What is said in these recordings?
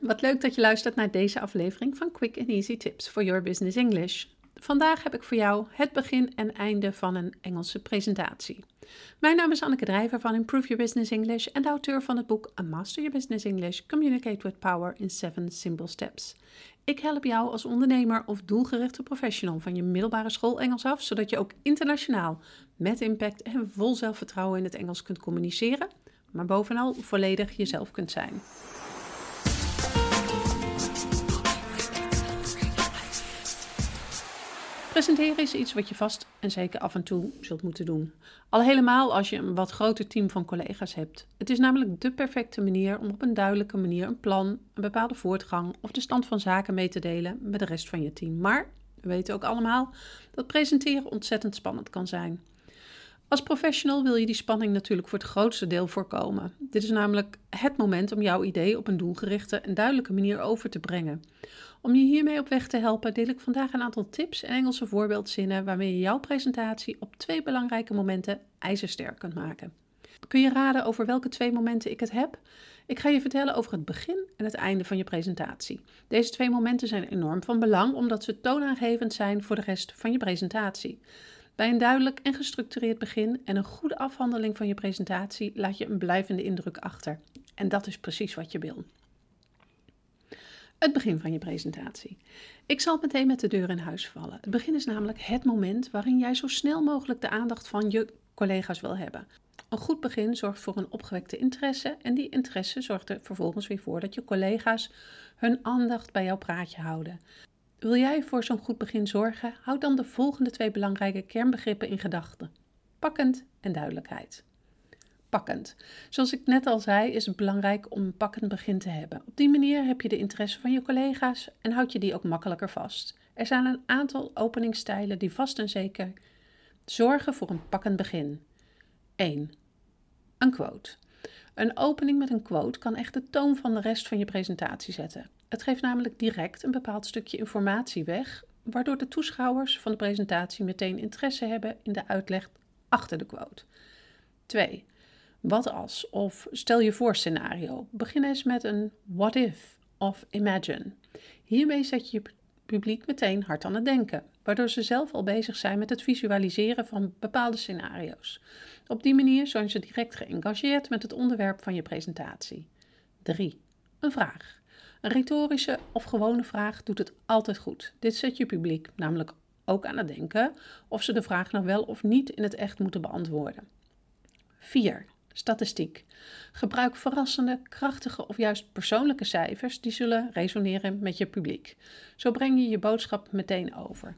wat leuk dat je luistert naar deze aflevering van Quick and Easy Tips for Your Business English. Vandaag heb ik voor jou het begin en einde van een Engelse presentatie. Mijn naam is Anneke Drijver van Improve Your Business English en de auteur van het boek A Master Your Business English: Communicate with Power in 7 Simple Steps. Ik help jou als ondernemer of doelgerichte professional van je middelbare school Engels af, zodat je ook internationaal met impact en vol zelfvertrouwen in het Engels kunt communiceren, maar bovenal volledig jezelf kunt zijn. Presenteren is iets wat je vast en zeker af en toe zult moeten doen. Al helemaal als je een wat groter team van collega's hebt. Het is namelijk de perfecte manier om op een duidelijke manier een plan, een bepaalde voortgang of de stand van zaken mee te delen met de rest van je team. Maar we weten ook allemaal dat presenteren ontzettend spannend kan zijn. Als professional wil je die spanning natuurlijk voor het grootste deel voorkomen. Dit is namelijk het moment om jouw idee op een doelgerichte en duidelijke manier over te brengen. Om je hiermee op weg te helpen, deel ik vandaag een aantal tips en Engelse voorbeeldzinnen waarmee je jouw presentatie op twee belangrijke momenten ijzersterk kunt maken. Kun je raden over welke twee momenten ik het heb? Ik ga je vertellen over het begin en het einde van je presentatie. Deze twee momenten zijn enorm van belang omdat ze toonaangevend zijn voor de rest van je presentatie. Bij een duidelijk en gestructureerd begin en een goede afhandeling van je presentatie laat je een blijvende indruk achter. En dat is precies wat je wil. Het begin van je presentatie. Ik zal meteen met de deur in huis vallen. Het begin is namelijk het moment waarin jij zo snel mogelijk de aandacht van je collega's wil hebben. Een goed begin zorgt voor een opgewekte interesse en die interesse zorgt er vervolgens weer voor dat je collega's hun aandacht bij jouw praatje houden. Wil jij voor zo'n goed begin zorgen? Houd dan de volgende twee belangrijke kernbegrippen in gedachten: pakkend en duidelijkheid. Pakkend. Zoals ik net al zei, is het belangrijk om een pakkend begin te hebben. Op die manier heb je de interesse van je collega's en houd je die ook makkelijker vast. Er zijn een aantal openingsstijlen die vast en zeker zorgen voor een pakkend begin. 1. Een quote. Een opening met een quote kan echt de toon van de rest van je presentatie zetten. Het geeft namelijk direct een bepaald stukje informatie weg, waardoor de toeschouwers van de presentatie meteen interesse hebben in de uitleg achter de quote. 2. Wat als of stel je voor scenario. Begin eens met een what if of imagine. Hiermee zet je je publiek meteen hard aan het denken, waardoor ze zelf al bezig zijn met het visualiseren van bepaalde scenario's. Op die manier zijn ze direct geëngageerd met het onderwerp van je presentatie. 3. Een vraag. Een retorische of gewone vraag doet het altijd goed. Dit zet je publiek namelijk ook aan het denken of ze de vraag nou wel of niet in het echt moeten beantwoorden. 4. Statistiek. Gebruik verrassende, krachtige of juist persoonlijke cijfers die zullen resoneren met je publiek. Zo breng je je boodschap meteen over.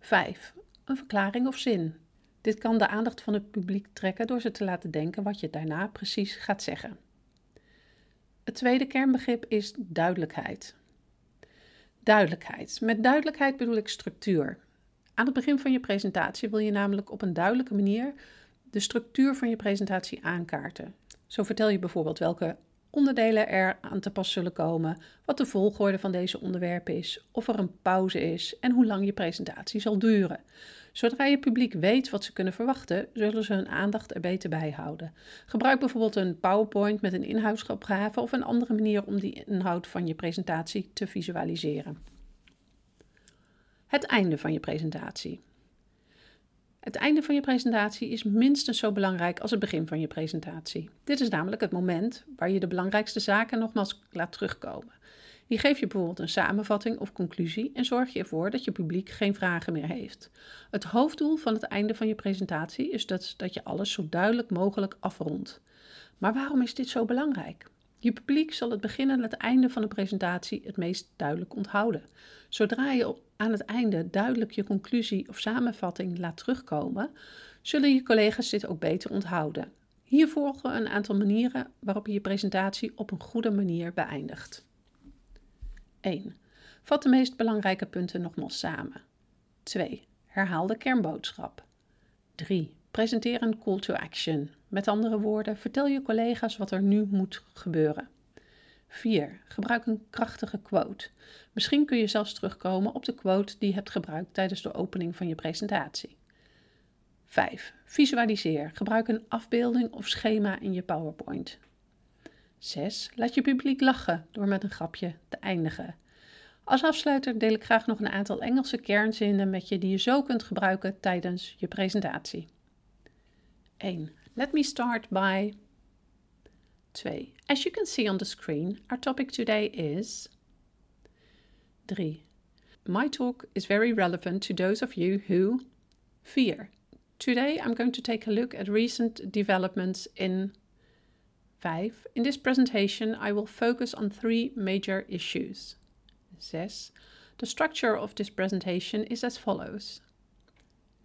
5. Een verklaring of zin. Dit kan de aandacht van het publiek trekken door ze te laten denken wat je daarna precies gaat zeggen. Het tweede kernbegrip is duidelijkheid. Duidelijkheid. Met duidelijkheid bedoel ik structuur. Aan het begin van je presentatie wil je namelijk op een duidelijke manier de structuur van je presentatie aankaarten. Zo vertel je bijvoorbeeld welke onderdelen er aan te pas zullen komen, wat de volgorde van deze onderwerpen is, of er een pauze is en hoe lang je presentatie zal duren. Zodra je publiek weet wat ze kunnen verwachten, zullen ze hun aandacht er beter bij houden. Gebruik bijvoorbeeld een PowerPoint met een inhoudsopgave of een andere manier om die inhoud van je presentatie te visualiseren. Het einde van je presentatie. Het einde van je presentatie is minstens zo belangrijk als het begin van je presentatie. Dit is namelijk het moment waar je de belangrijkste zaken nogmaals laat terugkomen. Hier geef je bijvoorbeeld een samenvatting of conclusie en zorg je ervoor dat je publiek geen vragen meer heeft. Het hoofddoel van het einde van je presentatie is dat, dat je alles zo duidelijk mogelijk afrondt. Maar waarom is dit zo belangrijk? Je publiek zal het begin en het einde van de presentatie het meest duidelijk onthouden. Zodra je aan het einde duidelijk je conclusie of samenvatting laat terugkomen, zullen je collega's dit ook beter onthouden. Hier volgen een aantal manieren waarop je je presentatie op een goede manier beëindigt. 1. Vat de meest belangrijke punten nogmaals samen. 2. Herhaal de kernboodschap. 3. Presenteer een call to action. Met andere woorden, vertel je collega's wat er nu moet gebeuren. 4. Gebruik een krachtige quote. Misschien kun je zelfs terugkomen op de quote die je hebt gebruikt tijdens de opening van je presentatie. 5. Visualiseer. Gebruik een afbeelding of schema in je PowerPoint. 6. Laat je publiek lachen door met een grapje te eindigen. Als afsluiter deel ik graag nog een aantal Engelse kernzinnen met je die je zo kunt gebruiken tijdens je presentatie. 1. Let me start by 2. As you can see on the screen, our topic today is 3. My talk is very relevant to those of you who 4. Today I'm going to take a look at recent developments in 5. In this presentation I will focus on three major issues. 6. The structure of this presentation is as follows.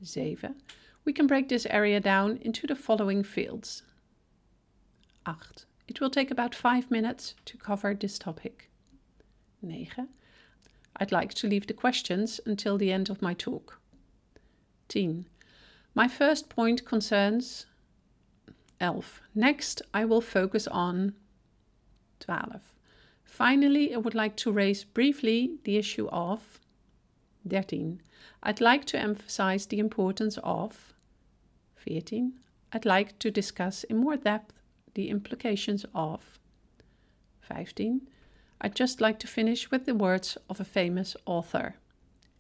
7. We can break this area down into the following fields. 8. It will take about 5 minutes to cover this topic. 9. I'd like to leave the questions until the end of my talk. 10. My first point concerns 11. Next, I will focus on 12. Finally, I would like to raise briefly the issue of 13. I'd like to emphasize the importance of 14. I'd like to discuss in more depth the implications of 15. I'd just like to finish with the words of a famous author.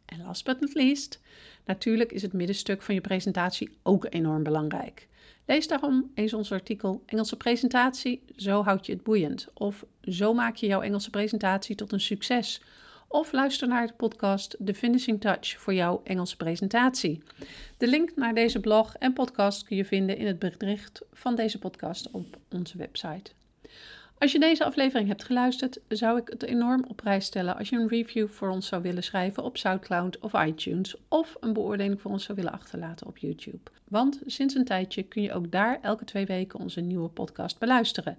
En last but not least, natuurlijk is het middenstuk van je presentatie ook enorm belangrijk. Lees daarom eens ons artikel Engelse presentatie, zo houd je het boeiend. Of zo maak je jouw Engelse presentatie tot een succes. Of luister naar de podcast The Finishing Touch voor jouw Engelse presentatie. De link naar deze blog en podcast kun je vinden in het bericht van deze podcast op onze website. Als je deze aflevering hebt geluisterd, zou ik het enorm op prijs stellen als je een review voor ons zou willen schrijven op SoundCloud of iTunes of een beoordeling voor ons zou willen achterlaten op YouTube. Want sinds een tijdje kun je ook daar elke twee weken onze nieuwe podcast beluisteren.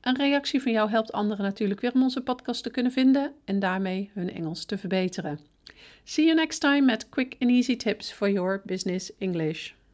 Een reactie van jou helpt anderen natuurlijk weer om onze podcast te kunnen vinden en daarmee hun Engels te verbeteren. See you next time met quick and easy tips for your business English.